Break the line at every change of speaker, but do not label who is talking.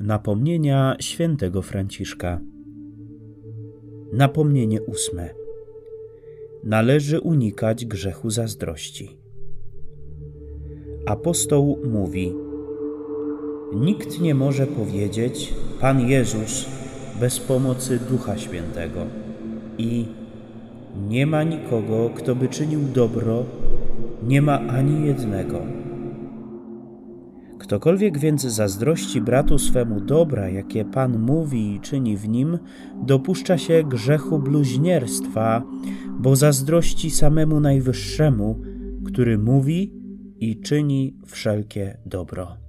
Napomnienia świętego Franciszka. Napomnienie ósme. Należy unikać grzechu zazdrości. Apostoł mówi: Nikt nie może powiedzieć Pan Jezus bez pomocy Ducha Świętego i nie ma nikogo, kto by czynił dobro, nie ma ani jednego. Ktokolwiek więc zazdrości bratu swemu dobra, jakie Pan mówi i czyni w nim, dopuszcza się grzechu bluźnierstwa, bo zazdrości samemu Najwyższemu, który mówi i czyni wszelkie dobro.